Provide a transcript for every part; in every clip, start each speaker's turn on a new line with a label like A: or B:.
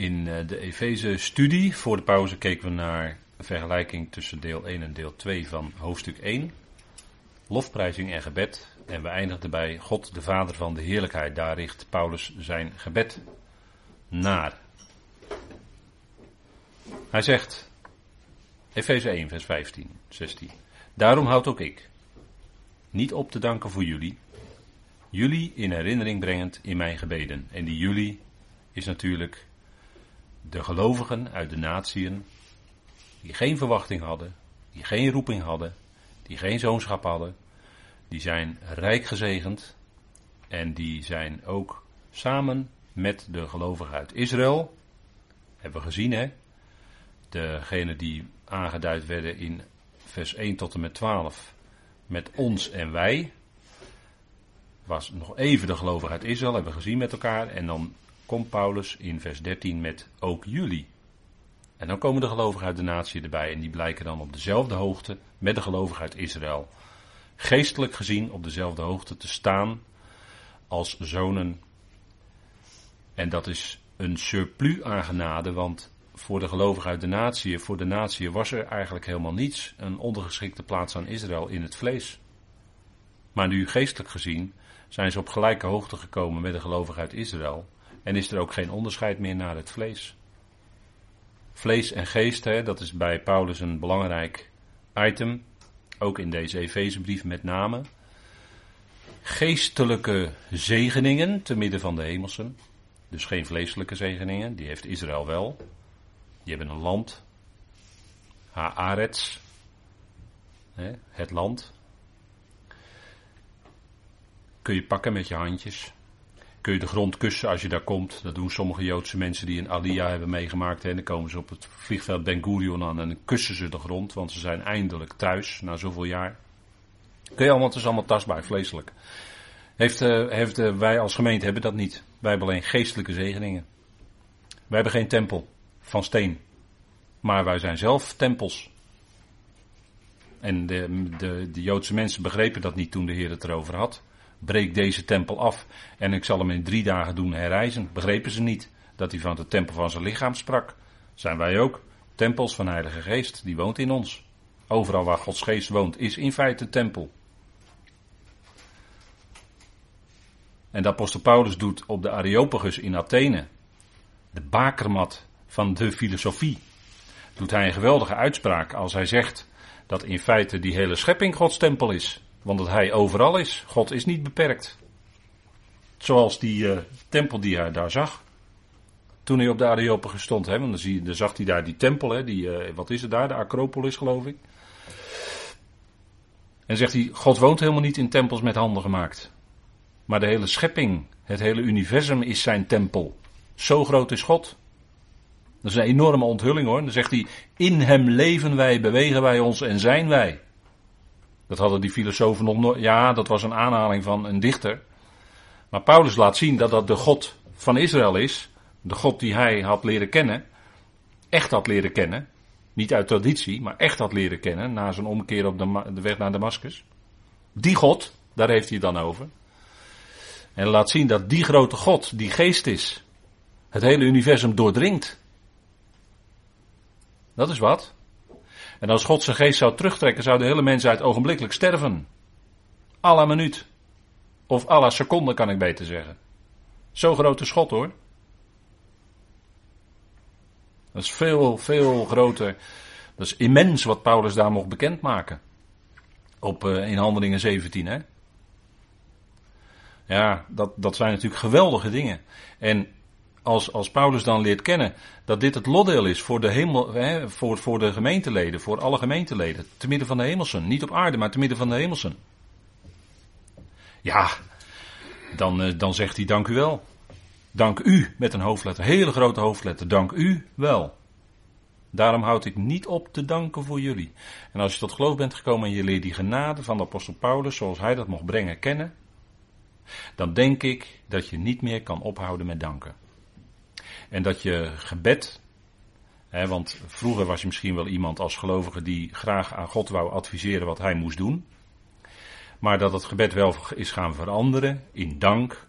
A: In eh, de Efeze-studie voor de pauze keken we naar een vergelijking tussen deel 1 en deel 2 van hoofdstuk 1. Lofprijzing en gebed. En we eindigden bij God, de Vader van de heerlijkheid. Daar richt Paulus zijn gebed naar. Hij zegt, Efeze 1, vers 15, 16. Daarom houd ook ik niet op te danken voor jullie, jullie in herinnering brengend in mijn gebeden. En die jullie is natuurlijk de gelovigen uit de natieën die geen verwachting hadden, die geen roeping hadden, die geen zoonschap hadden, die zijn rijk gezegend en die zijn ook samen met de gelovigen uit Israël, hebben we gezien hè, degene die aangeduid werden in vers 1 tot en met 12, met ons en wij, was nog even de gelovigen uit Israël, hebben we gezien met elkaar, en dan komt Paulus in vers 13 met ook jullie. En dan komen de gelovigen uit de natie erbij en die blijken dan op dezelfde hoogte met de gelovigen uit Israël. Geestelijk gezien op dezelfde hoogte te staan als zonen. En dat is een surplus aan genade, want voor de gelovigen uit de natie, voor de natie was er eigenlijk helemaal niets. Een ondergeschikte plaats aan Israël in het vlees. Maar nu geestelijk gezien zijn ze op gelijke hoogte gekomen met de gelovigen uit Israël. En is er ook geen onderscheid meer naar het vlees. Vlees en geest, hè, dat is bij Paulus een belangrijk item. Ook in deze Efezebrief met name. Geestelijke zegeningen te midden van de hemelsen. Dus geen vleeselijke zegeningen, die heeft Israël wel. Die hebben een land. Haaretz. Het land. Kun je pakken met je handjes kun je de grond kussen als je daar komt. Dat doen sommige Joodse mensen die een Aliyah hebben meegemaakt. En dan komen ze op het vliegveld Ben Gurion aan en kussen ze de grond, want ze zijn eindelijk thuis na zoveel jaar. Kun je allemaal, het is allemaal tastbaar, vleeselijk. Heeft, uh, heeft uh, wij als gemeente hebben dat niet. Wij hebben alleen geestelijke zegeningen. Wij hebben geen tempel van steen. Maar wij zijn zelf tempels. En de, de, de Joodse mensen begrepen dat niet toen de Heer het erover had breek deze tempel af en ik zal hem in drie dagen doen herrijzen. Begrepen ze niet dat hij van de tempel van zijn lichaam sprak? Zijn wij ook tempels van Heilige Geest, die woont in ons. Overal waar Gods Geest woont is in feite tempel. En de apostel Paulus doet op de Areopagus in Athene, de bakermat van de filosofie, doet hij een geweldige uitspraak als hij zegt dat in feite die hele schepping Gods tempel is. Want dat hij overal is. God is niet beperkt. Zoals die uh, tempel die hij daar zag. Toen hij op de Areopagus stond. Hè, want dan, zie, dan zag hij daar die tempel. Hè, die, uh, wat is het daar? De Acropolis geloof ik. En zegt hij, God woont helemaal niet in tempels met handen gemaakt. Maar de hele schepping, het hele universum is zijn tempel. Zo groot is God. Dat is een enorme onthulling hoor. Dan zegt hij, in hem leven wij, bewegen wij ons en zijn wij. Dat hadden die filosofen nog nooit. Ja, dat was een aanhaling van een dichter. Maar Paulus laat zien dat dat de God van Israël is. De God die hij had leren kennen. Echt had leren kennen. Niet uit traditie, maar echt had leren kennen. Na zijn omkeer op de, de weg naar Damascus. Die God, daar heeft hij dan over. En laat zien dat die grote God, die geest is, het hele universum doordringt. Dat is wat. En als God zijn geest zou terugtrekken, zou de hele mensheid ogenblikkelijk sterven. Alla minuut. Of alla seconde kan ik beter zeggen. Zo groot is God hoor. Dat is veel, veel groter. Dat is immens wat Paulus daar mocht bekendmaken. Op, uh, in Handelingen 17 hè. Ja, dat, dat zijn natuurlijk geweldige dingen. En als, als Paulus dan leert kennen dat dit het lotdeel is voor de, hemel, hè, voor, voor de gemeenteleden, voor alle gemeenteleden, te midden van de hemelsen. Niet op aarde, maar te midden van de hemelsen. Ja, dan, eh, dan zegt hij dank u wel. Dank u met een hoofdletter, hele grote hoofdletter. Dank u wel. Daarom houd ik niet op te danken voor jullie. En als je tot geloof bent gekomen en je leert die genade van de apostel Paulus, zoals hij dat mocht brengen, kennen, dan denk ik dat je niet meer kan ophouden met danken. En dat je gebed, hè, want vroeger was je misschien wel iemand als gelovige die graag aan God wou adviseren wat hij moest doen. Maar dat het gebed wel is gaan veranderen in dank.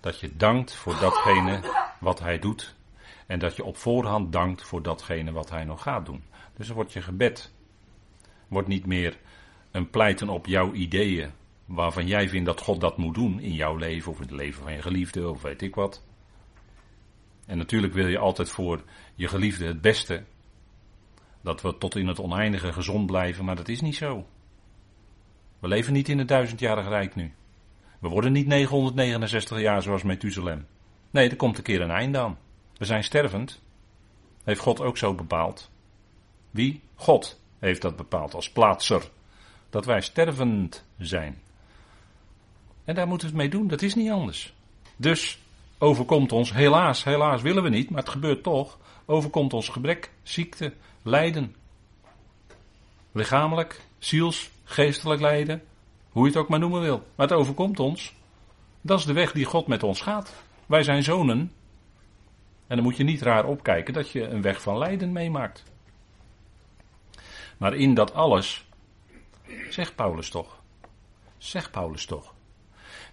A: Dat je dankt voor datgene wat hij doet. En dat je op voorhand dankt voor datgene wat hij nog gaat doen. Dus dan wordt je gebed wordt niet meer een pleiten op jouw ideeën, waarvan jij vindt dat God dat moet doen in jouw leven of in het leven van je geliefde of weet ik wat. En natuurlijk wil je altijd voor je geliefde het beste. Dat we tot in het oneindige gezond blijven, maar dat is niet zo. We leven niet in het duizendjarig rijk nu. We worden niet 969 jaar zoals Methuselem. Nee, er komt een keer een einde aan. We zijn stervend. Heeft God ook zo bepaald. Wie? God heeft dat bepaald als plaatser. Dat wij stervend zijn. En daar moeten we het mee doen, dat is niet anders. Dus overkomt ons, helaas, helaas willen we niet, maar het gebeurt toch. Overkomt ons gebrek, ziekte, lijden. Lichamelijk, ziels, geestelijk lijden. Hoe je het ook maar noemen wil. Maar het overkomt ons. Dat is de weg die God met ons gaat. Wij zijn zonen. En dan moet je niet raar opkijken dat je een weg van lijden meemaakt. Maar in dat alles, zegt Paulus toch, zegt Paulus toch,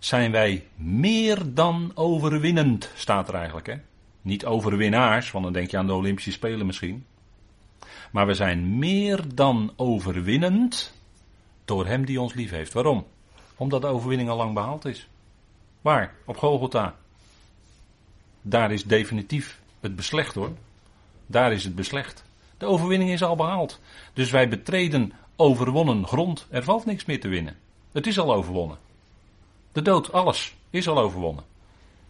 A: zijn wij meer dan overwinnend, staat er eigenlijk. Hè? Niet overwinnaars, want dan denk je aan de Olympische Spelen misschien. Maar we zijn meer dan overwinnend door Hem die ons lief heeft. Waarom? Omdat de overwinning al lang behaald is. Waar? Op Golgotha. Daar is definitief het beslecht hoor. Daar is het beslecht. De overwinning is al behaald. Dus wij betreden overwonnen grond. Er valt niks meer te winnen. Het is al overwonnen. De dood, alles, is al overwonnen.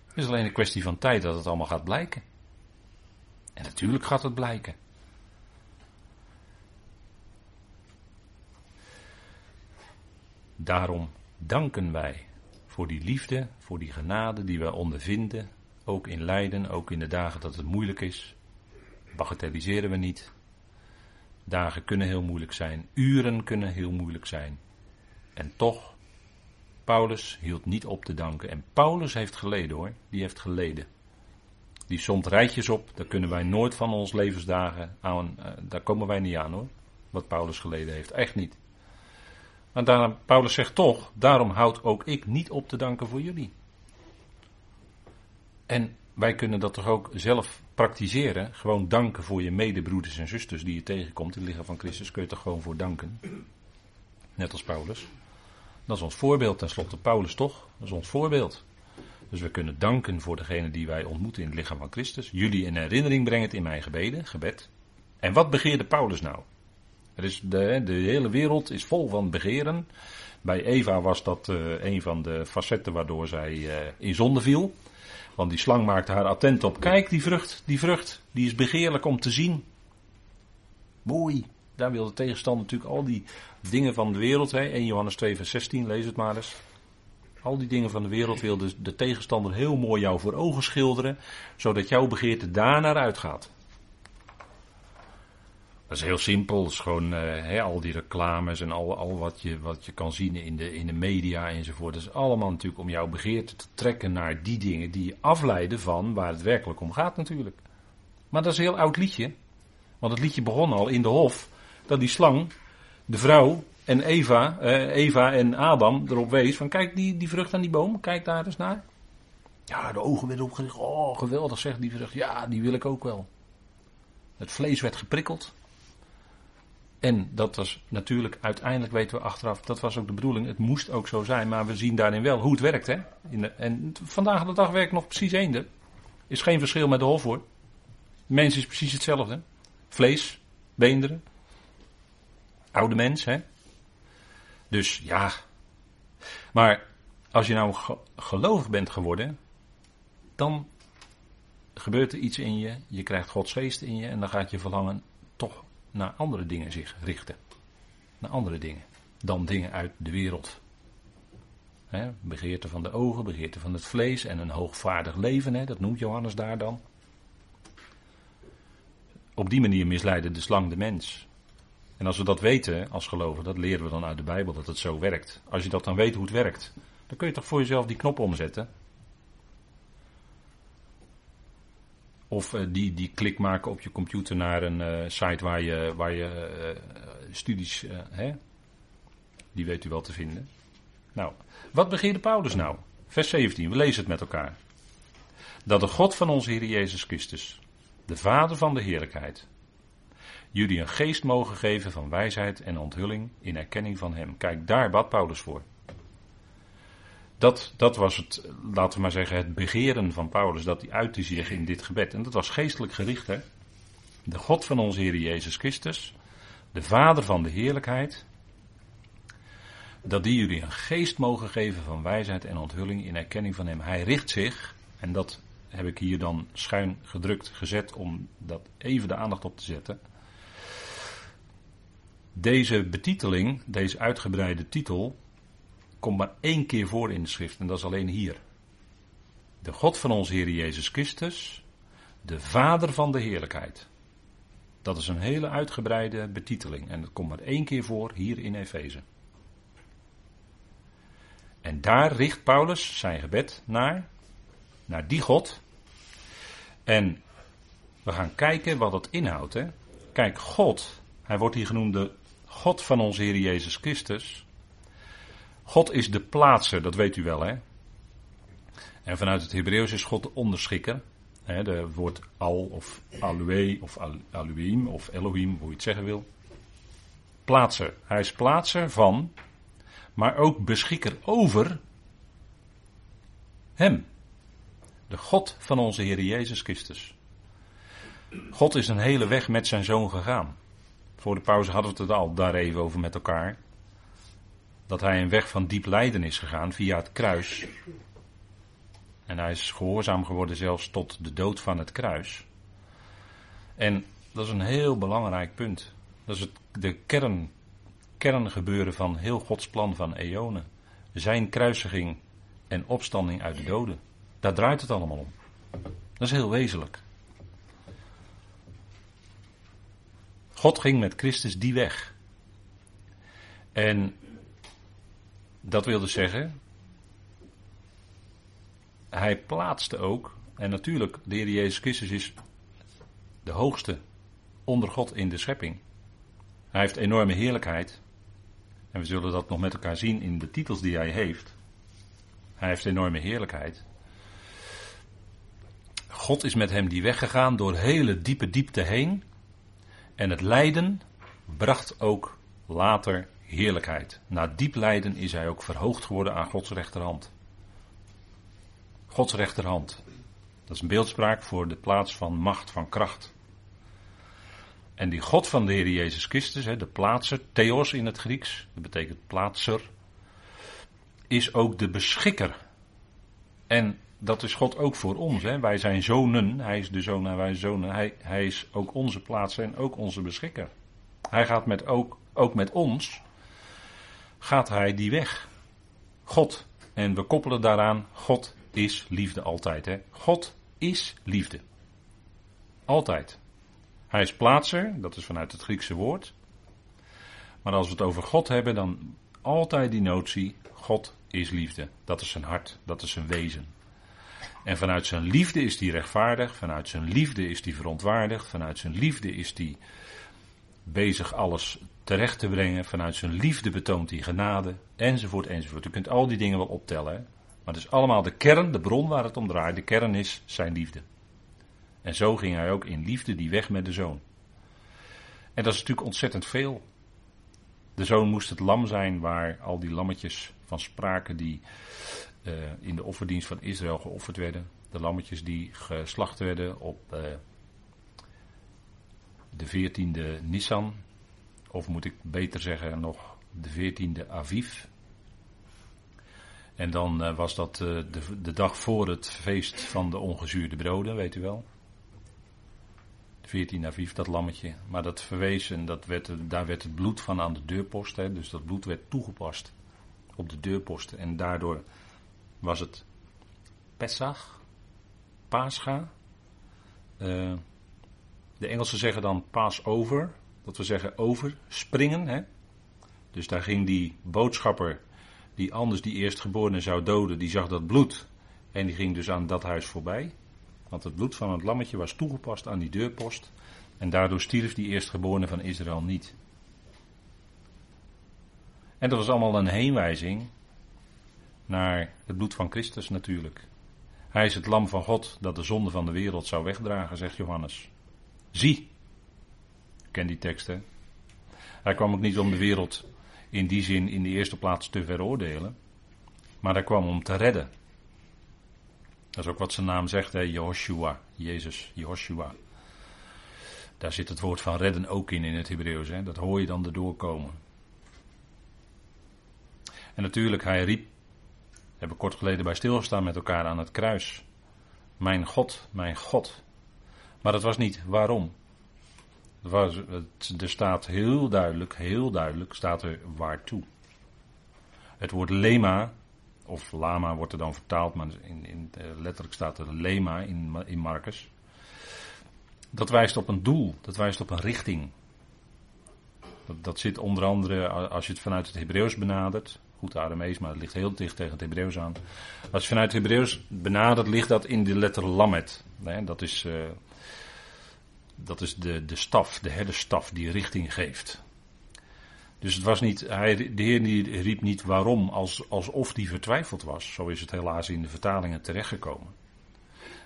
A: Het is alleen een kwestie van tijd dat het allemaal gaat blijken. En natuurlijk gaat het blijken. Daarom danken wij voor die liefde, voor die genade die wij ondervinden, ook in lijden, ook in de dagen dat het moeilijk is. Bagatelliseren we niet. Dagen kunnen heel moeilijk zijn, uren kunnen heel moeilijk zijn. En toch, Paulus hield niet op te danken. En Paulus heeft geleden hoor, die heeft geleden. Die somt rijtjes op, daar kunnen wij nooit van ons levensdagen aan, uh, daar komen wij niet aan hoor. Wat Paulus geleden heeft, echt niet. Maar daarom, Paulus zegt toch, daarom houd ook ik niet op te danken voor jullie. En wij kunnen dat toch ook zelf praktiseren. Gewoon danken voor je medebroeders en zusters die je tegenkomt. In het lichaam van Christus kun je toch gewoon voor danken. Net als Paulus. Dat is ons voorbeeld tenslotte. Paulus toch? Dat is ons voorbeeld. Dus we kunnen danken voor degene die wij ontmoeten in het lichaam van Christus. Jullie in herinnering brengen in mijn gebeden, gebed. En wat begeerde Paulus nou? Er is de, de hele wereld is vol van begeren. Bij Eva was dat uh, een van de facetten waardoor zij uh, in zonde viel. Want die slang maakte haar attent op. Kijk, die vrucht, die vrucht, die is begeerlijk om te zien. Mooi. Daar wil de tegenstander natuurlijk al die dingen van de wereld. Hè? 1 Johannes 2 vers 16, lees het maar eens. Al die dingen van de wereld wil de, de tegenstander heel mooi jou voor ogen schilderen. Zodat jouw begeerte daar naar uitgaat. Dat is heel simpel. Het is gewoon uh, al die reclames en al, al wat, je, wat je kan zien in de, in de media enzovoort. Dat is allemaal natuurlijk om jouw begeerte te trekken naar die dingen die je afleiden van waar het werkelijk om gaat natuurlijk. Maar dat is een heel oud liedje. Want het liedje begon al in de hof. Dat die slang, de vrouw en Eva, uh, Eva en Adam erop wees van kijk die, die vrucht aan die boom, kijk daar eens naar. Ja, de ogen werden opgericht. Oh, geweldig zegt die vrucht. Ja, die wil ik ook wel. Het vlees werd geprikkeld. En dat was natuurlijk, uiteindelijk weten we achteraf, dat was ook de bedoeling. Het moest ook zo zijn, maar we zien daarin wel hoe het werkt. Hè? De, en vandaag de dag werkt nog precies eender. Is geen verschil met de hof hoor. Mens is precies hetzelfde. Vlees, beenderen. Oude mens, hè. Dus ja. Maar als je nou gelovig bent geworden, dan gebeurt er iets in je. Je krijgt Gods geest in je en dan gaat je verlangen toch naar andere dingen zich richten. Naar andere dingen. Dan dingen uit de wereld. He, begeerte van de ogen, begeerte van het vlees en een hoogvaardig leven, he, dat noemt Johannes daar dan. Op die manier misleiden de slang de mens. En als we dat weten als geloven, dat leren we dan uit de Bijbel dat het zo werkt. Als je dat dan weet hoe het werkt, dan kun je toch voor jezelf die knop omzetten Of uh, die, die klik maken op je computer naar een uh, site waar je, waar je uh, studies, hè, die weet u wel te vinden. Nou, wat begeerde Paulus nou? Vers 17, we lezen het met elkaar. Dat de God van onze Heer Jezus Christus, de Vader van de heerlijkheid, jullie een geest mogen geven van wijsheid en onthulling in erkenning van Hem. Kijk, daar bad Paulus voor. Dat, dat was het, laten we maar zeggen, het begeren van Paulus, dat hij uitte zich in dit gebed. En dat was geestelijk gericht, hè. De God van onze Heer Jezus Christus, de Vader van de heerlijkheid, dat die jullie een geest mogen geven van wijsheid en onthulling in erkenning van Hem. Hij richt zich, en dat heb ik hier dan schuin gedrukt gezet om dat even de aandacht op te zetten. Deze betiteling, deze uitgebreide titel, komt maar één keer voor in de schrift en dat is alleen hier. De God van onze Heer Jezus Christus, de Vader van de heerlijkheid. Dat is een hele uitgebreide betiteling en dat komt maar één keer voor hier in Efeze. En daar richt Paulus zijn gebed naar, naar die God. En we gaan kijken wat het inhoudt. Hè? Kijk, God, hij wordt hier genoemd de God van onze Heer Jezus Christus. God is de plaatser, dat weet u wel hè. En vanuit het Hebreeuws is God de onderschikker. Het woord al of alue of al, aluim of Elohim, hoe je het zeggen wil. Plaatser. Hij is plaatser van, maar ook beschikker over hem. De God van onze Heer Jezus Christus. God is een hele weg met zijn zoon gegaan. Voor de pauze hadden we het al daar even over met elkaar. Dat hij een weg van diep lijden is gegaan via het kruis. En hij is gehoorzaam geworden zelfs tot de dood van het kruis. En dat is een heel belangrijk punt. Dat is het, de kern, kerngebeuren van heel Gods plan van eonen. Zijn kruisiging en opstanding uit de doden. Daar draait het allemaal om. Dat is heel wezenlijk. God ging met Christus die weg. En dat wil dus zeggen, hij plaatste ook, en natuurlijk, de Heer Jezus Christus is de hoogste onder God in de schepping. Hij heeft enorme heerlijkheid. En we zullen dat nog met elkaar zien in de titels die hij heeft. Hij heeft enorme heerlijkheid. God is met hem die weggegaan door hele diepe diepte heen. En het lijden bracht ook later heerlijkheid. Na diep lijden is hij ook verhoogd geworden aan Gods rechterhand. Gods rechterhand. Dat is een beeldspraak voor de plaats van macht, van kracht. En die God van de Heer Jezus Christus, de plaatser, theos in het Grieks, dat betekent plaatser, is ook de beschikker. En dat is God ook voor ons. Hè. Wij zijn zonen, hij is de zoon en wij zonen. Hij, hij is ook onze plaatser en ook onze beschikker. Hij gaat met ook, ook met ons, gaat hij die weg. God. En we koppelen daaraan, God is liefde altijd. Hè. God is liefde. Altijd. Hij is plaatser, dat is vanuit het Griekse woord. Maar als we het over God hebben, dan altijd die notie, God is liefde. Dat is zijn hart, dat is zijn wezen. En vanuit zijn liefde is hij rechtvaardig, vanuit zijn liefde is hij verontwaardigd, vanuit zijn liefde is hij bezig alles terecht te brengen, vanuit zijn liefde betoont hij genade, enzovoort, enzovoort. U kunt al die dingen wel optellen, maar het is allemaal de kern, de bron waar het om draait. De kern is zijn liefde. En zo ging hij ook in liefde die weg met de zoon. En dat is natuurlijk ontzettend veel. De zoon moest het lam zijn waar al die lammetjes van spraken die in de offerdienst van Israël geofferd werden. De lammetjes die geslacht werden op uh, de 14e Nissan. Of moet ik beter zeggen nog de 14e Aviv. En dan uh, was dat de, de, dag voor het feest van de ongezuurde broden, weet u wel. 14 Aviv, dat lammetje. Maar dat verwees en dat werd, daar werd het bloed van aan de deurpost. Hè, dus dat bloed werd toegepast op de deurposten. En daardoor was het Pesach, Pascha. Uh, de Engelsen zeggen dan Passover, dat we zeggen over, springen. Hè? Dus daar ging die boodschapper, die anders die eerstgeborene zou doden, die zag dat bloed. En die ging dus aan dat huis voorbij. Want het bloed van het lammetje was toegepast aan die deurpost. En daardoor stierf die eerstgeborene van Israël niet. En dat was allemaal een heenwijzing naar het bloed van Christus natuurlijk. Hij is het lam van God dat de zonde van de wereld zou wegdragen, zegt Johannes. Zie. Ken die teksten. Hij kwam ook niet om de wereld in die zin in de eerste plaats te veroordelen. Maar hij kwam om te redden. Dat is ook wat zijn naam zegt, hè, Jehoshua. Jezus, Jehoshua. Daar zit het woord van redden ook in in het Hebreeuws. Hè. Dat hoor je dan erdoor komen. En natuurlijk, hij riep, hebben kort geleden bij stilgestaan met elkaar aan het kruis. Mijn God, mijn God. Maar dat was niet waarom. Er staat heel duidelijk, heel duidelijk, staat er waartoe. Het woord lema, of lama wordt er dan vertaald, maar in, in, eh, letterlijk staat er lema in, in Marcus. Dat wijst op een doel, dat wijst op een richting. Dat, dat zit onder andere, als je het vanuit het Hebreeuws benadert, goed Aramees, maar het ligt heel dicht tegen het Hebreeuws aan. Als je vanuit het Hebreeuws benadert, ligt dat in de letter lamet. dat is, uh, dat is de, de staf, de herderstaf die richting geeft. Dus het was niet, hij, de Heer die riep niet waarom, als, alsof hij vertwijfeld was. Zo is het helaas in de vertalingen terechtgekomen.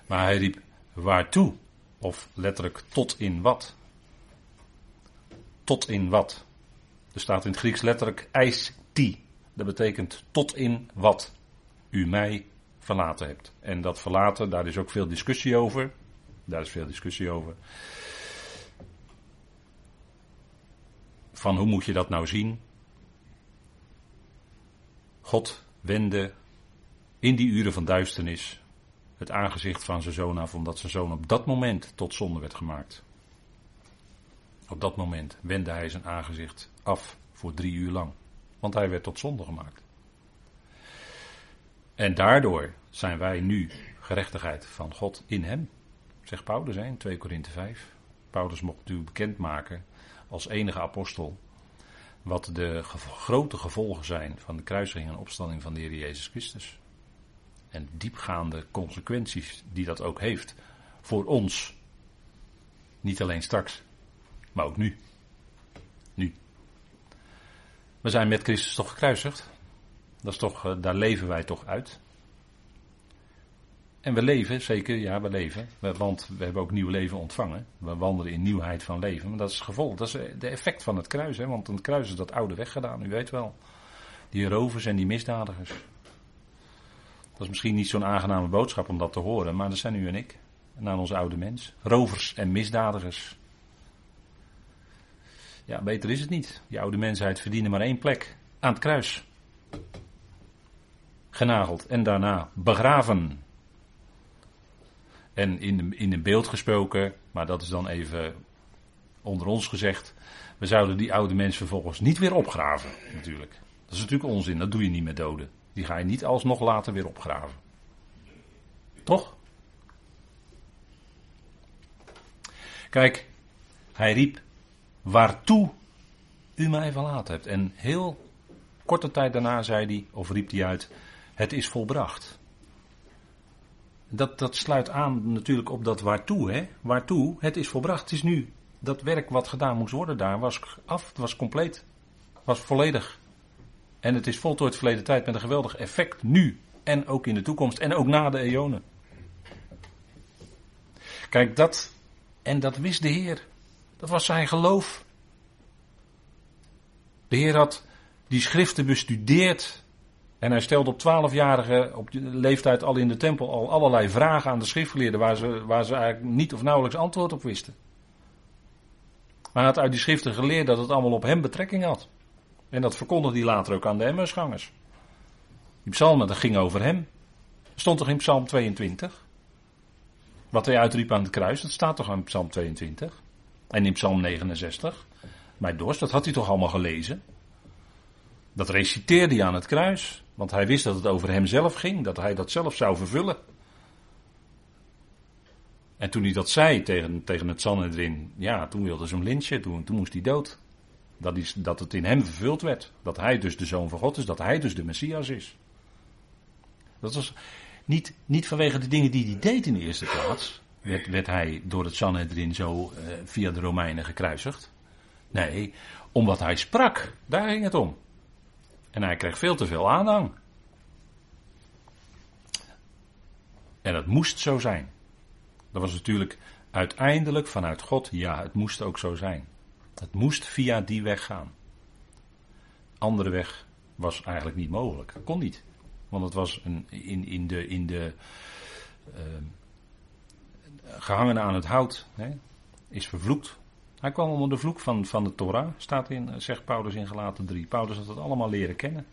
A: Maar hij riep waartoe, of letterlijk tot in wat. Tot in wat. Er staat in het Grieks letterlijk eis ti. Dat betekent tot in wat u mij verlaten hebt. En dat verlaten, daar is ook veel discussie over. Daar is veel discussie over. Van hoe moet je dat nou zien? God wende in die uren van duisternis het aangezicht van zijn zoon af, omdat zijn zoon op dat moment tot zonde werd gemaakt. Op dat moment wendde hij zijn aangezicht af voor drie uur lang. Want hij werd tot zonde gemaakt. En daardoor zijn wij nu gerechtigheid van God in hem. Zegt Paulus in 2 Korinthe 5. Paulus mocht u bekendmaken als enige apostel. Wat de grote gevolgen zijn van de kruising en opstanding van de Heer Jezus Christus. En diepgaande consequenties die dat ook heeft voor ons. Niet alleen straks, maar ook. Nu. We zijn met Christus toch gekruisigd. Dat is toch, eh, daar leven wij toch uit. En we leven, zeker, ja, we leven. Want we hebben ook nieuw leven ontvangen. We wandelen in nieuwheid van leven. Maar dat is het gevolg. Dat is eh, de effect van het kruis. Hè? Want het kruis is dat oude weggedaan, u weet wel. Die rovers en die misdadigers. Dat is misschien niet zo'n aangename boodschap om dat te horen. Maar dat zijn u en ik. En aan onze oude mens. Rovers en misdadigers. Ja, beter is het niet. Die oude mensheid verdiende maar één plek. Aan het kruis. Genageld en daarna begraven. En in, in een beeld gesproken, maar dat is dan even onder ons gezegd. We zouden die oude mens vervolgens niet weer opgraven, natuurlijk. Dat is natuurlijk onzin, dat doe je niet met doden. Die ga je niet alsnog later weer opgraven. Toch? Kijk, hij riep waartoe u mij verlaten hebt. En heel korte tijd daarna zei hij, of riep hij uit, het is volbracht. Dat, dat sluit aan natuurlijk op dat waartoe, hè? Waartoe, het is volbracht. Het is nu, dat werk wat gedaan moest worden daar was af, was compleet, was volledig. En het is voltooid verleden tijd met een geweldig effect nu en ook in de toekomst en ook na de eonen. Kijk, dat, en dat wist de Heer. Dat was zijn geloof. De Heer had die schriften bestudeerd. En hij stelde op twaalfjarige op leeftijd al in de tempel al allerlei vragen aan de schriftgeleerden waar ze, waar ze eigenlijk niet of nauwelijks antwoord op wisten. Maar hij had uit die schriften geleerd dat het allemaal op hem betrekking had. En dat verkondigde hij later ook aan de Emmersgangers. Die psalmen, dat ging over hem. Stond toch in Psalm 22? Wat hij uitriep aan het kruis, dat staat toch in Psalm 22? En in Psalm 69? Bij dorst, dat had hij toch allemaal gelezen? Dat reciteerde hij aan het kruis, want hij wist dat het over hemzelf ging, dat hij dat zelf zou vervullen. En toen hij dat zei tegen, tegen het Sanhedrin, ja, toen wilde ze hem lynchen, toen, toen moest hij dood. Dat, is, dat het in hem vervuld werd. Dat hij dus de zoon van God is, dat hij dus de Messias is. Dat was niet, niet vanwege de dingen die hij deed in de eerste plaats, werd, hij door het Sanhedrin zo uh, via de Romeinen gekruisigd. Nee, om wat hij sprak, daar ging het om. En hij kreeg veel te veel aanhang. En dat moest zo zijn. Dat was natuurlijk Uiteindelijk vanuit God, ja, het moest ook zo zijn. Het moest via die weg gaan. Andere weg was eigenlijk niet mogelijk. Kon niet. Want het was een, in, in de, in de uh, gehangen aan het hout, hè, is vervloekt. Hij kwam onder de vloek van, van de Torah, staat in, zegt Paulus in Gelaten 3. Paulus had het allemaal leren kennen.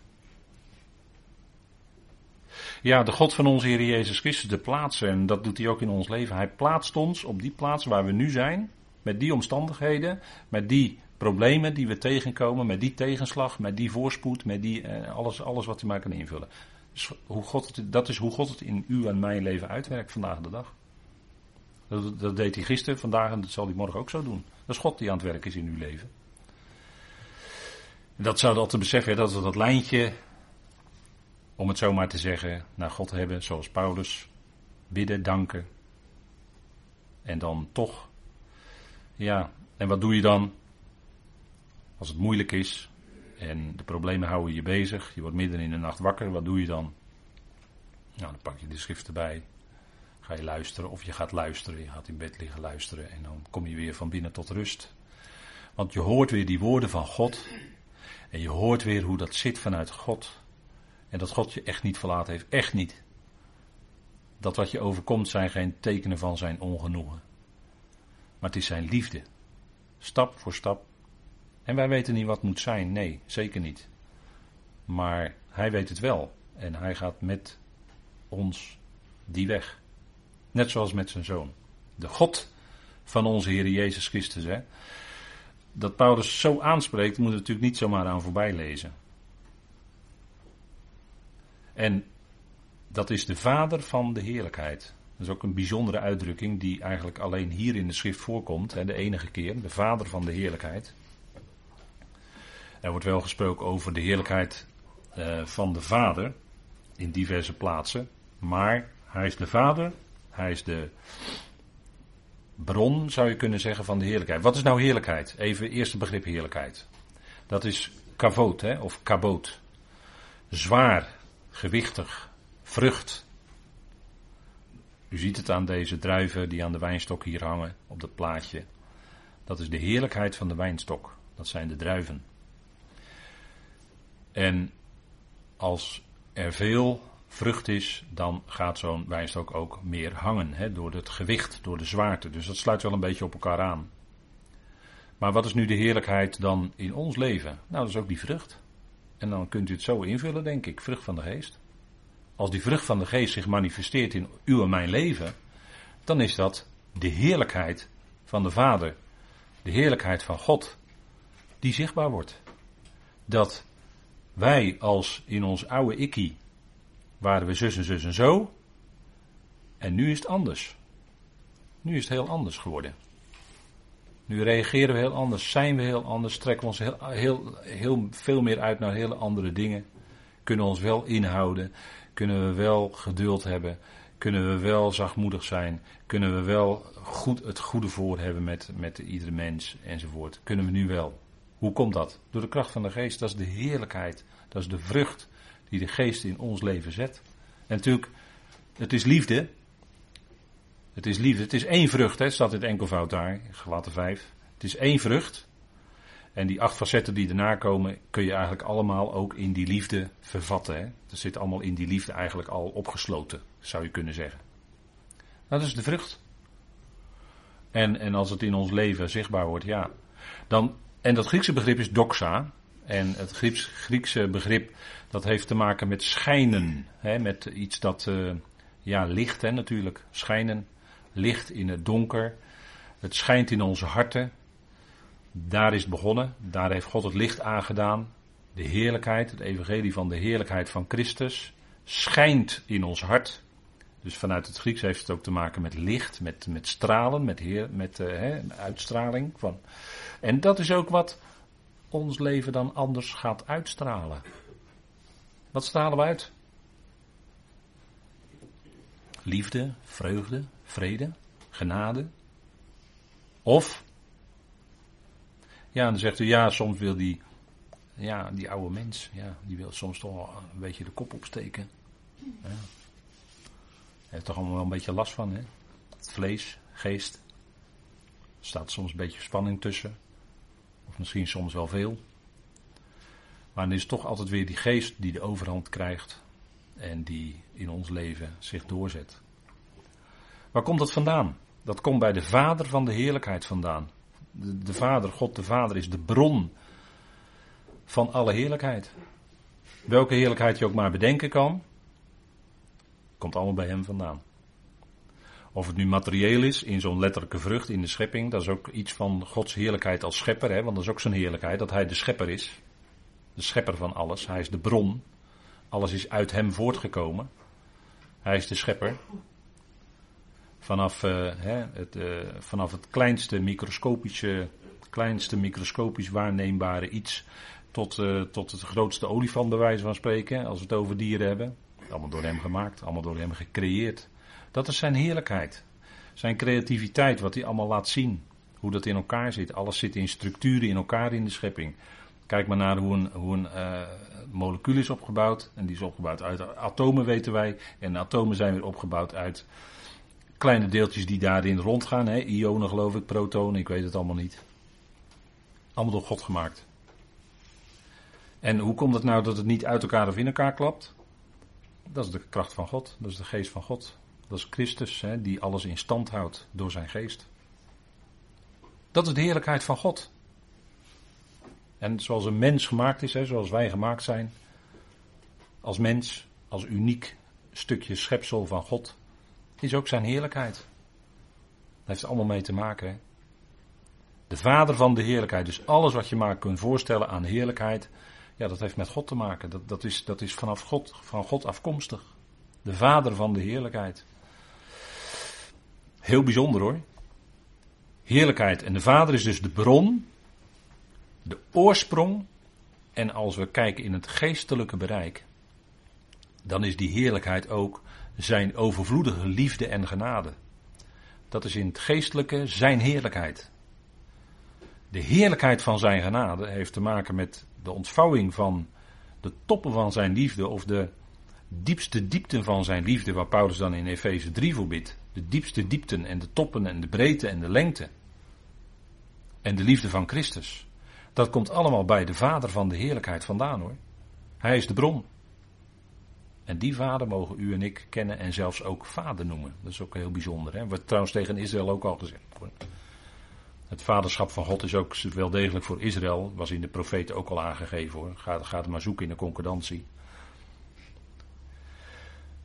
A: Ja, de God van onze Heer Jezus Christus de plaatsen, en dat doet hij ook in ons leven. Hij plaatst ons op die plaats waar we nu zijn, met die omstandigheden, met die problemen die we tegenkomen, met die tegenslag, met die voorspoed, met die, eh, alles, alles wat hij maar kan invullen. Dus hoe God het, dat is hoe God het in uw en mijn leven uitwerkt vandaag de dag. Dat, deed hij gisteren, vandaag en dat zal hij morgen ook zo doen. Dat is God die aan het werk is in uw leven. Dat zou dat te beseffen, dat we dat lijntje om het zo maar te zeggen, naar God hebben, zoals Paulus, bidden, danken. En dan toch, ja, en wat doe je dan? Als het moeilijk is en de problemen houden je bezig, je wordt midden in de nacht wakker, wat doe je dan? Nou, dan pak je de schrift erbij, ga je luisteren of je gaat luisteren, je gaat in bed liggen luisteren en dan kom je weer van binnen tot rust. Want je hoort weer die woorden van God en je hoort weer hoe dat zit vanuit God. En dat God je echt niet verlaten heeft. Echt niet. Dat wat je overkomt zijn geen tekenen van zijn ongenoegen. Maar het is zijn liefde. Stap voor stap. En wij weten niet wat moet zijn. Nee, zeker niet. Maar hij weet het wel. En hij gaat met ons die weg. Net zoals met zijn zoon. De God van onze Heer Jezus Christus. Hè? Dat Paulus zo aanspreekt, moet natuurlijk niet zomaar aan voorbij lezen. En dat is de vader van de heerlijkheid. Dat is ook een bijzondere uitdrukking die eigenlijk alleen hier in de schrift voorkomt. Hè, de enige keer, de vader van de heerlijkheid. Er wordt wel gesproken over de heerlijkheid uh, van de vader in diverse plaatsen. Maar hij is de vader, hij is de bron, zou je kunnen zeggen, van de heerlijkheid. Wat is nou heerlijkheid? Even eerste begrip heerlijkheid. Dat is kavoot, hè, of kaboot. Zwaar, gewichtig, vrucht. U ziet het aan deze druiven die aan de wijnstok hier hangen op dat plaatje. Dat is de heerlijkheid van de wijnstok. Dat zijn de druiven. En als er veel vrucht is, dan gaat zo'n wijnstok ook meer hangen. Hè, door het gewicht, door de zwaarte. Dus dat sluit wel een beetje op elkaar aan. Maar wat is nu de heerlijkheid dan in ons leven? Nou, dat is ook die vrucht. En dan kunt u het zo invullen, denk ik, vrucht van de geest. Als die vrucht van de geest zich manifesteert in uw en mijn leven, dan is dat de heerlijkheid van de Vader, de heerlijkheid van God, die zichtbaar wordt. Dat wij als in ons oude ikkie waren we zus en zus en zo, en nu is het anders. Nu is het heel anders geworden. Nu reageren we heel anders, zijn we heel anders, trekken we ons heel, heel, veel meer uit naar hele andere dingen. Kunnen ons wel inhouden, kunnen we wel geduld hebben, kunnen we wel zachtmoedig zijn, kunnen we wel goed, het goede voor hebben met, met iedere mens enzovoort. Kunnen we nu wel. Hoe komt dat? Door de kracht van de geest, dat is de heerlijkheid, dat is de vrucht die de geest in ons leven zet. En natuurlijk, het is liefde, het is liefde. Het is één vrucht, hè, staat in het enkelvoud daar, gelaten 5. Het is één vrucht. En die acht facetten die erna komen, kun je eigenlijk allemaal ook in die liefde vervatten. Dat zit allemaal in die liefde eigenlijk al opgesloten, zou je kunnen zeggen. Dat is de vrucht. En, en als het in ons leven zichtbaar wordt, ja. Dan, en dat Griekse begrip is doxa. En het Grieks, Griekse begrip, dat heeft te maken met schijnen. Hè? Met iets dat, uh, ja, licht hè, natuurlijk. Schijnen licht in het donker. Het schijnt in onze harten. Daar is het begonnen. Daar heeft God het licht aangedaan. De heerlijkheid, het evangelie van de heerlijkheid van Christus, schijnt in ons hart. Dus vanuit het Grieks heeft het ook te maken met licht, met, met stralen, met, heer, met uh, uitstraling. Van. En dat is ook wat ons leven dan anders gaat uitstralen. Wat stralen we uit? Liefde, vreugde, vrede, genade. Of, ja, dan zegt u, ja, soms wil die, ja, die oude mens, ja, die wil soms toch een beetje de kop opsteken. Ja. Heeft toch allemaal wel een beetje last van, hè? Vlees, geest. Er staat soms een beetje spanning tussen. Misschien soms wel veel. Maar dan is toch altijd weer die geest die de overhand krijgt. En die in ons leven zich doorzet. Waar komt dat vandaan? Dat komt bij de Vader van de heerlijkheid vandaan. De, de Vader, God de Vader, is de bron van alle heerlijkheid. Welke heerlijkheid je ook maar bedenken kan, komt allemaal bij Hem vandaan. Of het nu materieel is, in zo'n letterlijke vrucht in de schepping, dat is ook iets van Gods heerlijkheid als schepper, hè, want dat is ook zijn heerlijkheid, dat Hij de schepper is. De schepper van alles, Hij is de bron. Alles is uit Hem voortgekomen. Hij is de schepper. Vanaf, uh, hè, het, uh, vanaf het kleinste microscopische, kleinste microscopisch waarneembare iets tot, uh, tot het grootste olifant bij wijze van spreken, als we het over dieren hebben. Allemaal door hem gemaakt, allemaal door hem gecreëerd. Dat is zijn heerlijkheid. Zijn creativiteit, wat hij allemaal laat zien. Hoe dat in elkaar zit. Alles zit in structuren in elkaar in de schepping. Kijk maar naar hoe een, hoe een uh, molecuul is opgebouwd. En die is opgebouwd uit atomen, weten wij. En atomen zijn weer opgebouwd uit kleine deeltjes die daarin rondgaan. Hè? Ionen geloof ik, protonen, ik weet het allemaal niet. Allemaal door God gemaakt. En hoe komt het nou dat het niet uit elkaar of in elkaar klapt? Dat is de kracht van God, dat is de geest van God. Dat is Christus hè, die alles in stand houdt door zijn geest. Dat is de heerlijkheid van God. En zoals een mens gemaakt is, hè, zoals wij gemaakt zijn, als mens, als uniek stukje schepsel van God, is ook zijn heerlijkheid. Dat heeft er allemaal mee te maken. De vader van de heerlijkheid. Dus alles wat je maar kunt voorstellen aan heerlijkheid, ja, dat heeft met God te maken. Dat, dat, is, dat is vanaf God, van God afkomstig. De vader van de heerlijkheid. Heel bijzonder hoor. Heerlijkheid. En de vader is dus de bron, de oorsprong. En als we kijken in het geestelijke bereik, dan is die heerlijkheid ook zijn overvloedige liefde en genade. Dat is in het geestelijke zijn heerlijkheid. De heerlijkheid van zijn genade heeft te maken met de ontvouwing van de toppen van zijn liefde of de diepste diepten van zijn liefde, waar Paulus dan in Efeze 3 voor bidt. De diepste diepten en de toppen en de breedte en de lengte. En de liefde van Christus. Dat komt allemaal bij de Vader van de heerlijkheid vandaan hoor. Hij is de bron. En die vader mogen u en ik kennen en zelfs ook vader noemen. Dat is ook heel bijzonder. Hè? Wat trouwens tegen Israël ook al gezegd wordt. Het vaderschap van God is ook wel degelijk voor Israël. Was in de profeten ook al aangegeven hoor. Ga het maar zoeken in de concordantie.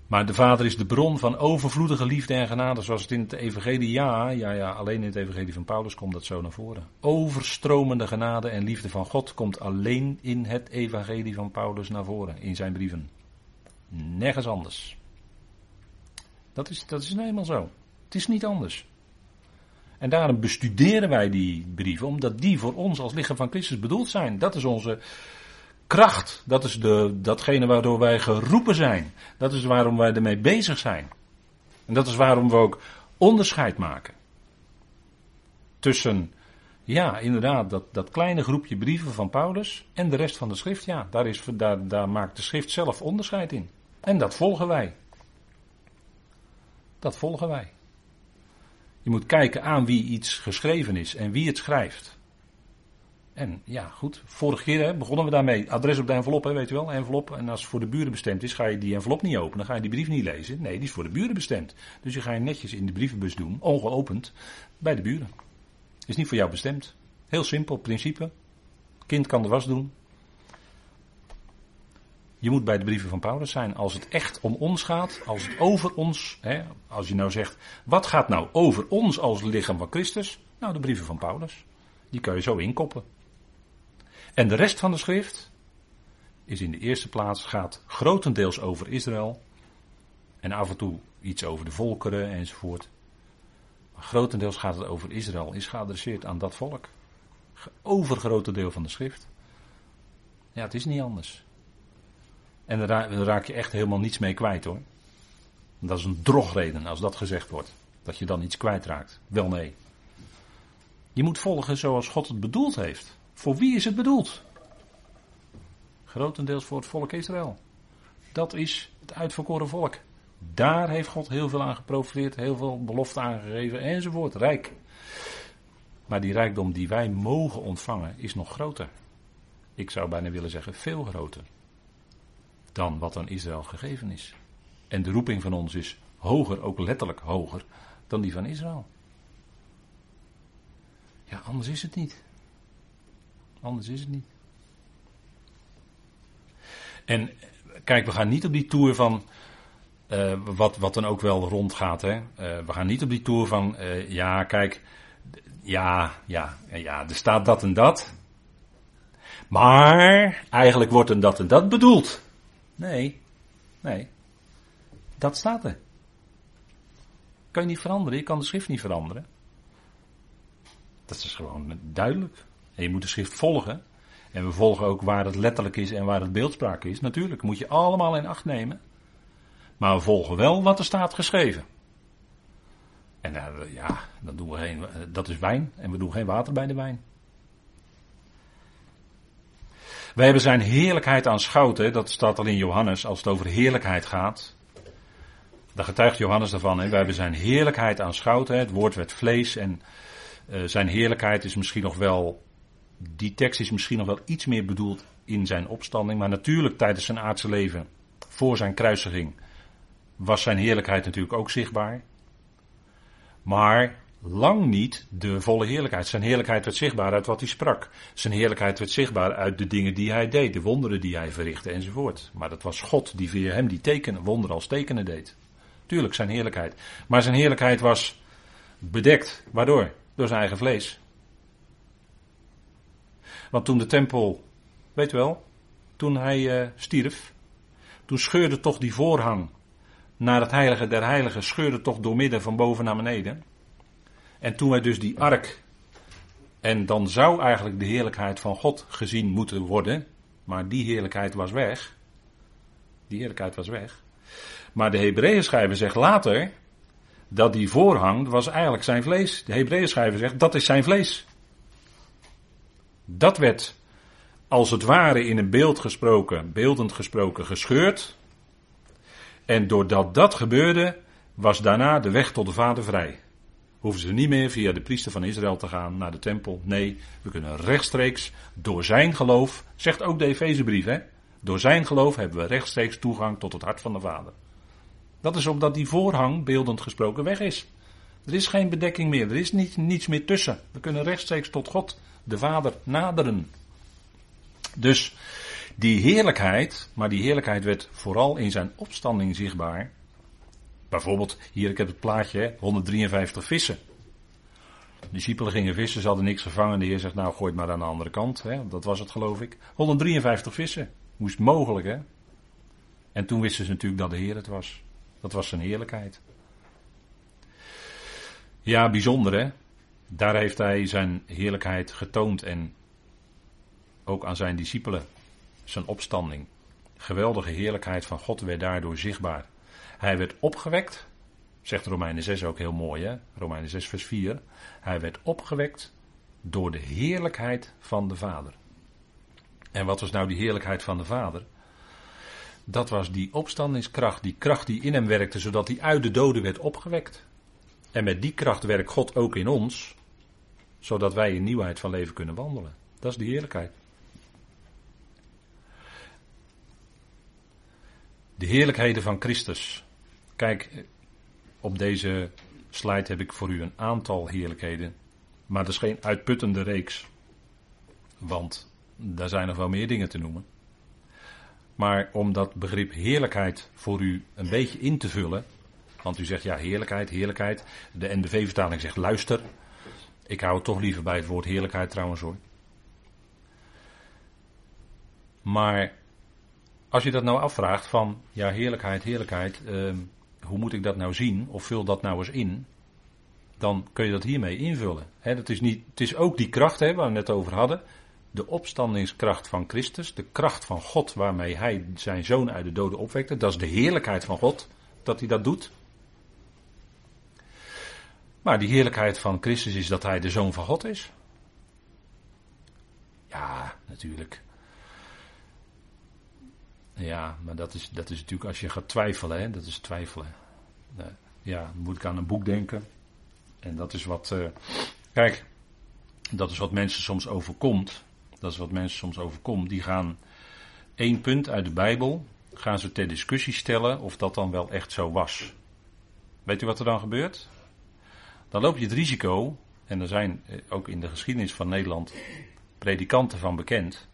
A: Maar de Vader is de bron van overvloedige liefde en genade, zoals het in het Evangelie, ja, ja, ja, alleen in het Evangelie van Paulus komt dat zo naar voren. Overstromende genade en liefde van God komt alleen in het Evangelie van Paulus naar voren, in zijn brieven. Nergens anders. Dat is, dat is nou eenmaal zo. Het is niet anders. En daarom bestuderen wij die brieven, omdat die voor ons als lichaam van Christus bedoeld zijn. Dat is onze kracht. Dat is de, datgene waardoor wij geroepen zijn. Dat is waarom wij ermee bezig zijn. En dat is waarom we ook onderscheid maken. Tussen, ja, inderdaad, dat, dat kleine groepje brieven van Paulus en de rest van de schrift. Ja, daar, is, daar, daar maakt de schrift zelf onderscheid in. En dat volgen wij. Dat volgen wij. Je moet kijken aan wie iets geschreven is en wie het schrijft. En ja, goed. Vorige keer begonnen we daarmee. Adres op de envelop, hè, weet u wel. Envelop. En als het voor de buren bestemd is, ga je die envelop niet openen. Ga je die brief niet lezen. Nee, die is voor de buren bestemd. Dus je ga je netjes in de brievenbus doen, ongeopend, bij de buren. Is niet voor jou bestemd. Heel simpel principe. Kind kan de was doen. Je moet bij de brieven van Paulus zijn. Als het echt om ons gaat, als het over ons, hè, als je nou zegt, wat gaat nou over ons als lichaam van Christus? Nou, de brieven van Paulus. Die kan je zo inkoppen. En de rest van de schrift is in de eerste plaats, gaat grotendeels over Israël. En af en toe iets over de volkeren enzovoort. Maar grotendeels gaat het over Israël, is geadresseerd aan dat volk. Overgrote deel van de schrift. Ja, het is niet anders. En daar raak je echt helemaal niets mee kwijt hoor. Dat is een drogreden als dat gezegd wordt. Dat je dan iets kwijtraakt. Wel nee. Je moet volgen zoals God het bedoeld heeft. Voor wie is het bedoeld? Grotendeels voor het volk Israël. Dat is het uitverkoren volk. Daar heeft God heel veel aan geprofileerd, heel veel belofte aangegeven enzovoort. Rijk. Maar die rijkdom die wij mogen ontvangen is nog groter. Ik zou bijna willen zeggen veel groter. Dan wat aan Israël gegeven is. En de roeping van ons is hoger, ook letterlijk hoger, dan die van Israël. Ja, anders is het niet. Anders is het niet. En kijk, we gaan niet op die tour van. Uh, wat, wat dan ook wel rondgaat. Hè? Uh, we gaan niet op die tour van. Uh, ja, kijk. Ja, ja, ja, er staat dat en dat. Maar eigenlijk wordt een dat en dat bedoeld. Nee, nee. Dat staat er. Kan je niet veranderen, je kan de schrift niet veranderen. Dat is gewoon duidelijk. En je moet de schrift volgen. En we volgen ook waar het letterlijk is en waar het beeldspraak is. Natuurlijk, moet je allemaal in acht nemen. Maar we volgen wel wat er staat geschreven. En uh, ja, dan doen we geen, dat is wijn. En we doen geen water bij de wijn. Wij hebben zijn heerlijkheid aanschouwd. Dat staat al in Johannes als het over heerlijkheid gaat. Daar getuigt Johannes daarvan. Hè. Wij hebben zijn heerlijkheid aanschouwd. Het woord werd vlees. En uh, zijn heerlijkheid is misschien nog wel die tekst is misschien nog wel iets meer bedoeld in zijn opstanding, maar natuurlijk tijdens zijn aardse leven, voor zijn kruisiging, was zijn heerlijkheid natuurlijk ook zichtbaar. Maar lang niet de volle heerlijkheid. Zijn heerlijkheid werd zichtbaar uit wat hij sprak. Zijn heerlijkheid werd zichtbaar uit de dingen die hij deed, de wonderen die hij verrichtte enzovoort. Maar dat was God die via hem die tekenen, wonderen als tekenen deed. Tuurlijk zijn heerlijkheid. Maar zijn heerlijkheid was bedekt. Waardoor? Door zijn eigen vlees. Want toen de tempel, weet wel, toen hij uh, stierf, toen scheurde toch die voorhang naar het heilige der heiligen, scheurde toch doormidden van boven naar beneden. En toen wij dus die ark, en dan zou eigenlijk de heerlijkheid van God gezien moeten worden, maar die heerlijkheid was weg. Die heerlijkheid was weg. Maar de Hebreeën schrijver zegt later dat die voorhang was eigenlijk zijn vlees. De Hebreeën schrijver zegt dat is zijn vlees. Dat werd als het ware in een beeld gesproken, beeldend gesproken, gescheurd. En doordat dat gebeurde, was daarna de weg tot de Vader vrij. Hoeven ze niet meer via de priester van Israël te gaan naar de tempel. Nee, we kunnen rechtstreeks door zijn geloof, zegt ook de Efezebrief, hè? Door zijn geloof hebben we rechtstreeks toegang tot het hart van de Vader. Dat is omdat die voorhang, beeldend gesproken, weg is. Er is geen bedekking meer, er is niet, niets meer tussen. We kunnen rechtstreeks tot God de Vader naderen. Dus die heerlijkheid, maar die heerlijkheid werd vooral in zijn opstanding zichtbaar. Bijvoorbeeld, hier ik heb het plaatje, 153 vissen. De discipelen gingen vissen, ze hadden niks gevangen. De Heer zegt, nou gooi het maar aan de andere kant. Hè? Dat was het geloof ik. 153 vissen. Moest mogelijk hè. En toen wisten ze natuurlijk dat de Heer het was. Dat was zijn heerlijkheid. Ja, bijzonder hè. Daar heeft hij zijn heerlijkheid getoond en ook aan zijn discipelen zijn opstanding. Geweldige heerlijkheid van God werd daardoor zichtbaar. Hij werd opgewekt, zegt Romeinen 6 ook heel mooi, hè? Romeinen 6, vers 4. Hij werd opgewekt door de heerlijkheid van de Vader. En wat was nou die heerlijkheid van de Vader? Dat was die opstandingskracht, die kracht die in hem werkte, zodat hij uit de doden werd opgewekt. En met die kracht werkt God ook in ons, zodat wij in nieuwheid van leven kunnen wandelen. Dat is de heerlijkheid. De heerlijkheden van Christus. Kijk, op deze slide heb ik voor u een aantal heerlijkheden. Maar dat is geen uitputtende reeks. Want daar zijn nog wel meer dingen te noemen. Maar om dat begrip heerlijkheid voor u een beetje in te vullen. Want u zegt ja, heerlijkheid, heerlijkheid. De NBV-vertaling zegt luister. Ik hou het toch liever bij het woord heerlijkheid trouwens hoor. Maar als je dat nou afvraagt van, ja heerlijkheid, heerlijkheid, eh, hoe moet ik dat nou zien? Of vul dat nou eens in. Dan kun je dat hiermee invullen. Dat is niet, het is ook die kracht hè, waar we net over hadden. De opstandingskracht van Christus, de kracht van God waarmee hij zijn zoon uit de doden opwekte. Dat is de heerlijkheid van God dat hij dat doet. Maar die heerlijkheid van Christus is dat hij de zoon van God is. Ja, natuurlijk. Ja, maar dat is, dat is natuurlijk als je gaat twijfelen, hè, dat is twijfelen. Ja, dan moet ik aan een boek denken. En dat is wat. Uh, kijk, Dat is wat mensen soms overkomt. Dat is wat mensen soms overkomt. Die gaan één punt uit de Bijbel, gaan ze ter discussie stellen of dat dan wel echt zo was. Weet u wat er dan gebeurt? Dan loop je het risico, en er zijn eh, ook in de geschiedenis van Nederland predikanten van bekend,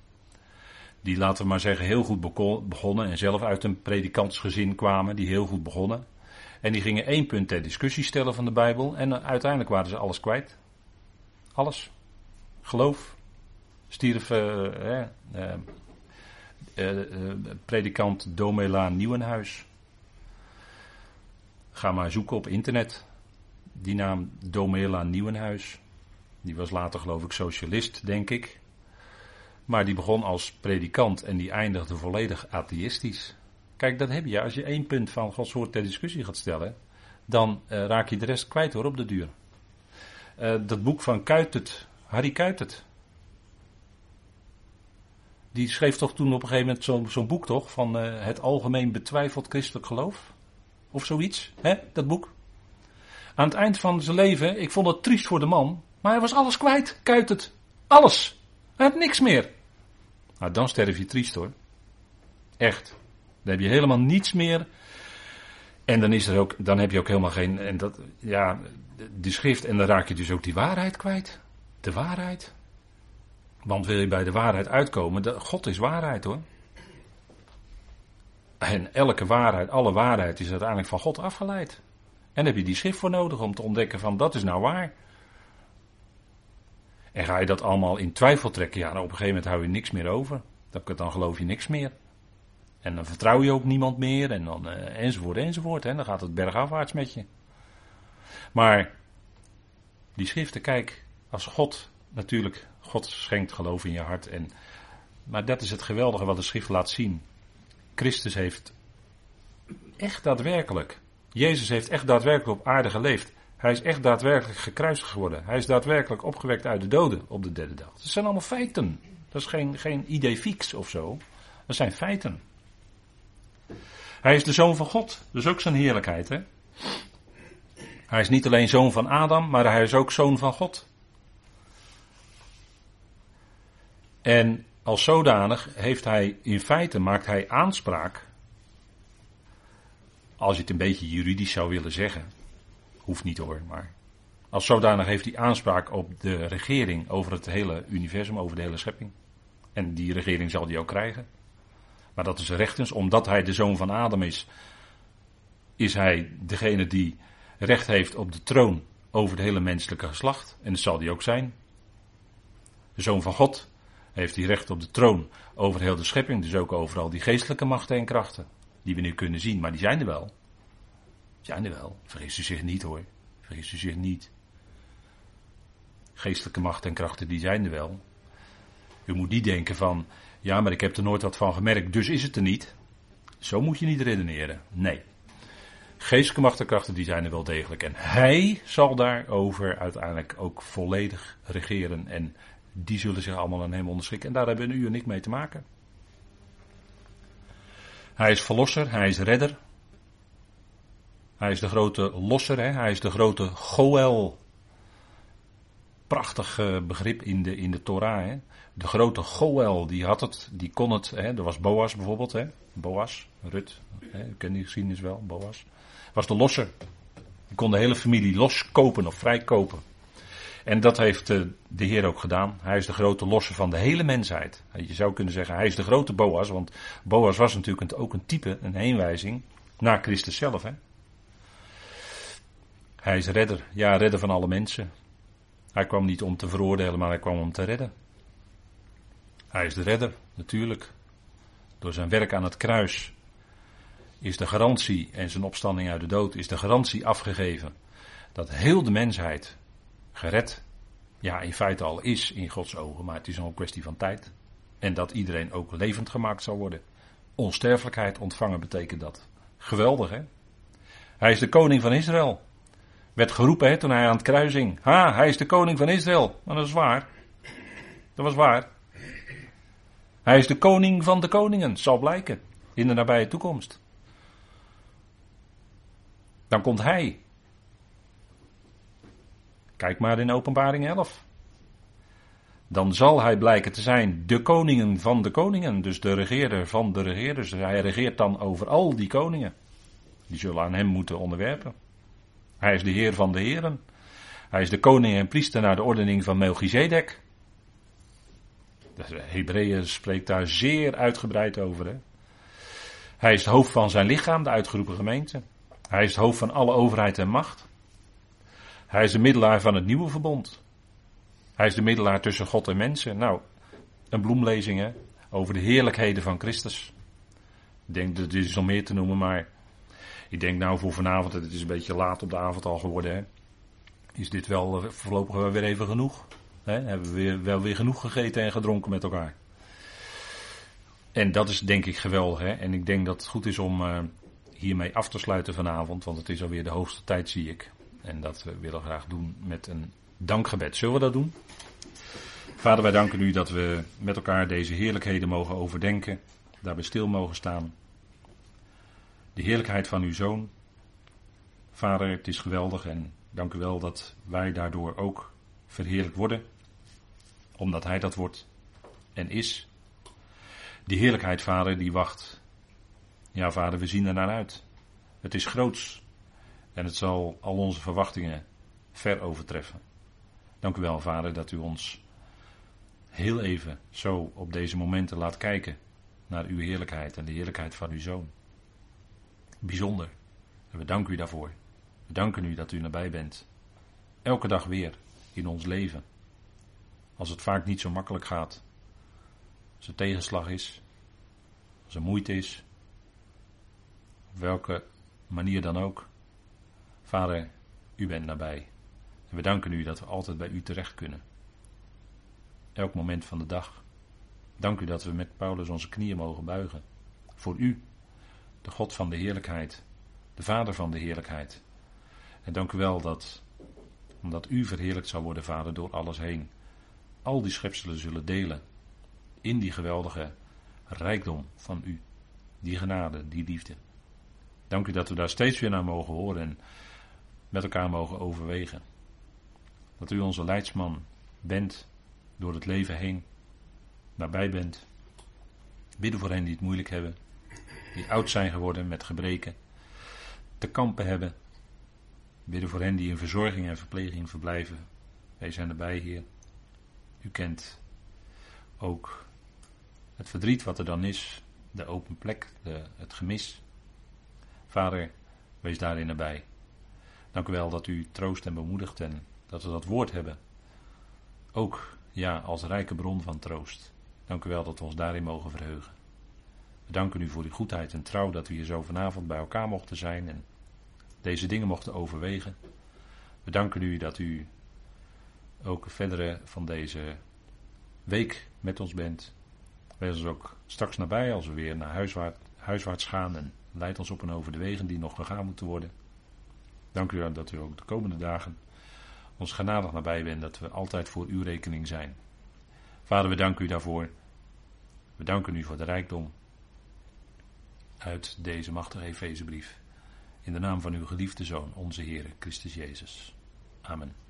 A: die laten we maar zeggen heel goed begonnen en zelf uit een predikantsgezin kwamen, die heel goed begonnen. En die gingen één punt ter discussie stellen van de Bijbel en uiteindelijk waren ze alles kwijt. Alles. Geloof. Stierf uh, uh, predikant Domela Nieuwenhuis. Ga maar zoeken op internet. Die naam Domela Nieuwenhuis. Die was later geloof ik socialist, denk ik. Maar die begon als predikant en die eindigde volledig atheïstisch. Kijk, dat heb je. Als je één punt van Gods woord ter discussie gaat stellen, dan uh, raak je de rest kwijt hoor op de duur. Uh, dat boek van Kuitert, Harry Kuitert. Die schreef toch toen op een gegeven moment zo'n boek toch, van uh, het algemeen betwijfeld christelijk geloof? Of zoiets, hè, dat boek. Aan het eind van zijn leven, ik vond het triest voor de man, maar hij was alles kwijt, Kuitert. Alles. Hij had niks meer. Nou, dan sterf je triest hoor. Echt. Dan heb je helemaal niets meer. En dan, is er ook, dan heb je ook helemaal geen. En dat, ja, de schrift. En dan raak je dus ook die waarheid kwijt. De waarheid. Want wil je bij de waarheid uitkomen, God is waarheid hoor. En elke waarheid, alle waarheid is uiteindelijk van God afgeleid. En heb je die schrift voor nodig om te ontdekken van dat is nou waar. En ga je dat allemaal in twijfel trekken, ja, op een gegeven moment hou je niks meer over. Dan geloof je niks meer. En dan vertrouw je ook niemand meer en dan uh, enzovoort enzovoort. Dan gaat het bergafwaarts met je. Maar die schriften, kijk, als God natuurlijk, God schenkt geloof in je hart. En, maar dat is het geweldige wat de schrift laat zien. Christus heeft echt daadwerkelijk, Jezus heeft echt daadwerkelijk op aarde geleefd. Hij is echt daadwerkelijk gekruisigd geworden. Hij is daadwerkelijk opgewekt uit de doden op de derde dag. Dat zijn allemaal feiten. Dat is geen, geen idee fix of zo. Dat zijn feiten. Hij is de zoon van God. Dus ook zijn heerlijkheid. Hè? Hij is niet alleen zoon van Adam, maar hij is ook zoon van God. En als zodanig heeft hij in feite maakt hij aanspraak. Als je het een beetje juridisch zou willen zeggen. Hoeft niet hoor, maar. Als zodanig heeft hij aanspraak op de regering over het hele universum, over de hele schepping. En die regering zal hij ook krijgen. Maar dat is rechtens, omdat hij de zoon van Adam is, is hij degene die recht heeft op de troon over het hele menselijke geslacht. En dat zal hij ook zijn. De zoon van God heeft hij recht op de troon over heel de schepping, dus ook over al die geestelijke machten en krachten. Die we nu kunnen zien, maar die zijn er wel. Zijn er wel. Vergis u zich niet hoor. Vergis u zich niet. Geestelijke machten en krachten, die zijn er wel. U moet niet denken van, ja, maar ik heb er nooit wat van gemerkt, dus is het er niet. Zo moet je niet redeneren. Nee. Geestelijke machtenkrachten die zijn er wel degelijk. En hij zal daarover uiteindelijk ook volledig regeren. En die zullen zich allemaal aan hem onderschikken. En daar hebben u en ik mee te maken. Hij is verlosser, hij is redder. Hij is de grote losser, hè? hij is de grote Goel. Prachtig eh, begrip in de, in de Torah. Hè? De grote Goel, die had het, die kon het. Hè? Er was Boas bijvoorbeeld, hè? Boas, Rut, hè? u kent die geschiedenis wel, Boas. Was de losser. Die kon de hele familie loskopen of vrijkopen. En dat heeft eh, de Heer ook gedaan. Hij is de grote losser van de hele mensheid. Je zou kunnen zeggen, hij is de grote Boas, want Boas was natuurlijk ook een type, een heenwijzing naar Christus zelf. Hè? Hij is redder, ja, redder van alle mensen. Hij kwam niet om te veroordelen, maar hij kwam om te redden. Hij is de redder, natuurlijk. Door zijn werk aan het kruis is de garantie en zijn opstanding uit de dood is de garantie afgegeven dat heel de mensheid gered, ja, in feite al is in Gods ogen, maar het is nog een kwestie van tijd. En dat iedereen ook levend gemaakt zal worden. Onsterfelijkheid ontvangen betekent dat. Geweldig, hè? Hij is de koning van Israël. Werd geroepen hè, toen hij aan het kruising. Ha, hij is de koning van Israël. Maar dat is waar. Dat was waar. Hij is de koning van de koningen, zal blijken. In de nabije toekomst. Dan komt hij. Kijk maar in openbaring 11. dan zal hij blijken te zijn de koningen van de koningen, dus de regeerder van de regeerders. Hij regeert dan over al die koningen. Die zullen aan hem moeten onderwerpen. Hij is de Heer van de Heren. Hij is de koning en priester naar de ordening van Melchizedek. De Hebreeën spreekt daar zeer uitgebreid over. Hè? Hij is het hoofd van zijn lichaam, de uitgeroepen gemeente. Hij is het hoofd van alle overheid en macht. Hij is de middelaar van het nieuwe verbond. Hij is de middelaar tussen God en mensen. Nou, een bloemlezing hè, over de heerlijkheden van Christus. Ik denk dat dit is nog meer te noemen, maar ik denk nou voor vanavond, het is een beetje laat op de avond al geworden, hè, is dit wel eh, voorlopig weer even genoeg. Hè? Hebben we weer, wel weer genoeg gegeten en gedronken met elkaar. En dat is denk ik geweldig. Hè? En ik denk dat het goed is om uh, hiermee af te sluiten vanavond, want het is alweer de hoogste tijd, zie ik. En dat we willen graag doen met een dankgebed. Zullen we dat doen? Vader, wij danken u dat we met elkaar deze heerlijkheden mogen overdenken, daarbij stil mogen staan. De heerlijkheid van uw zoon. Vader, het is geweldig en dank u wel dat wij daardoor ook verheerlijk worden, omdat hij dat wordt en is. Die heerlijkheid, Vader, die wacht. Ja, Vader, we zien er naar uit. Het is groots en het zal al onze verwachtingen ver overtreffen. Dank u wel, Vader, dat u ons heel even zo op deze momenten laat kijken naar uw heerlijkheid en de heerlijkheid van uw zoon. Bijzonder. En we danken u daarvoor. We danken u dat u nabij bent. Elke dag weer in ons leven. Als het vaak niet zo makkelijk gaat. Als er tegenslag is. Als er moeite is. Op welke manier dan ook. Vader, u bent nabij. En we danken u dat we altijd bij u terecht kunnen. Elk moment van de dag. Dank u dat we met Paulus onze knieën mogen buigen. Voor u, de God van de heerlijkheid, de Vader van de heerlijkheid. En dank u wel dat, omdat u verheerlijkt zal worden, Vader, door alles heen, al die schepselen zullen delen in die geweldige rijkdom van u, die genade, die liefde. Dank u dat we daar steeds weer naar mogen horen en met elkaar mogen overwegen. Dat u onze leidsman bent door het leven heen, nabij bent. Bidden voor hen die het moeilijk hebben, die oud zijn geworden met gebreken, te kampen hebben. Bidden voor hen die in verzorging en verpleging verblijven. Wij zijn erbij, Heer. U kent ook het verdriet wat er dan is, de open plek, de, het gemis. Vader, wees daarin erbij. Dank u wel dat u troost en bemoedigt en dat we dat woord hebben. Ook, ja, als rijke bron van troost. Dank u wel dat we ons daarin mogen verheugen. We danken u voor uw goedheid en trouw dat we hier zo vanavond bij elkaar mochten zijn en deze dingen mochten overwegen. We danken u dat u ook verdere van deze week met ons bent. Wees ons ook straks nabij als we weer naar huiswaarts, gaan en leid ons op en over de wegen die nog gegaan moeten worden. Dank u dat u ook de komende dagen ons genadig nabij bent, dat we altijd voor uw rekening zijn. Vader, we danken u daarvoor. We danken u voor de rijkdom uit deze machtige Efezebrief. In de naam van uw geliefde Zoon, onze Heer Christus Jezus. Amen.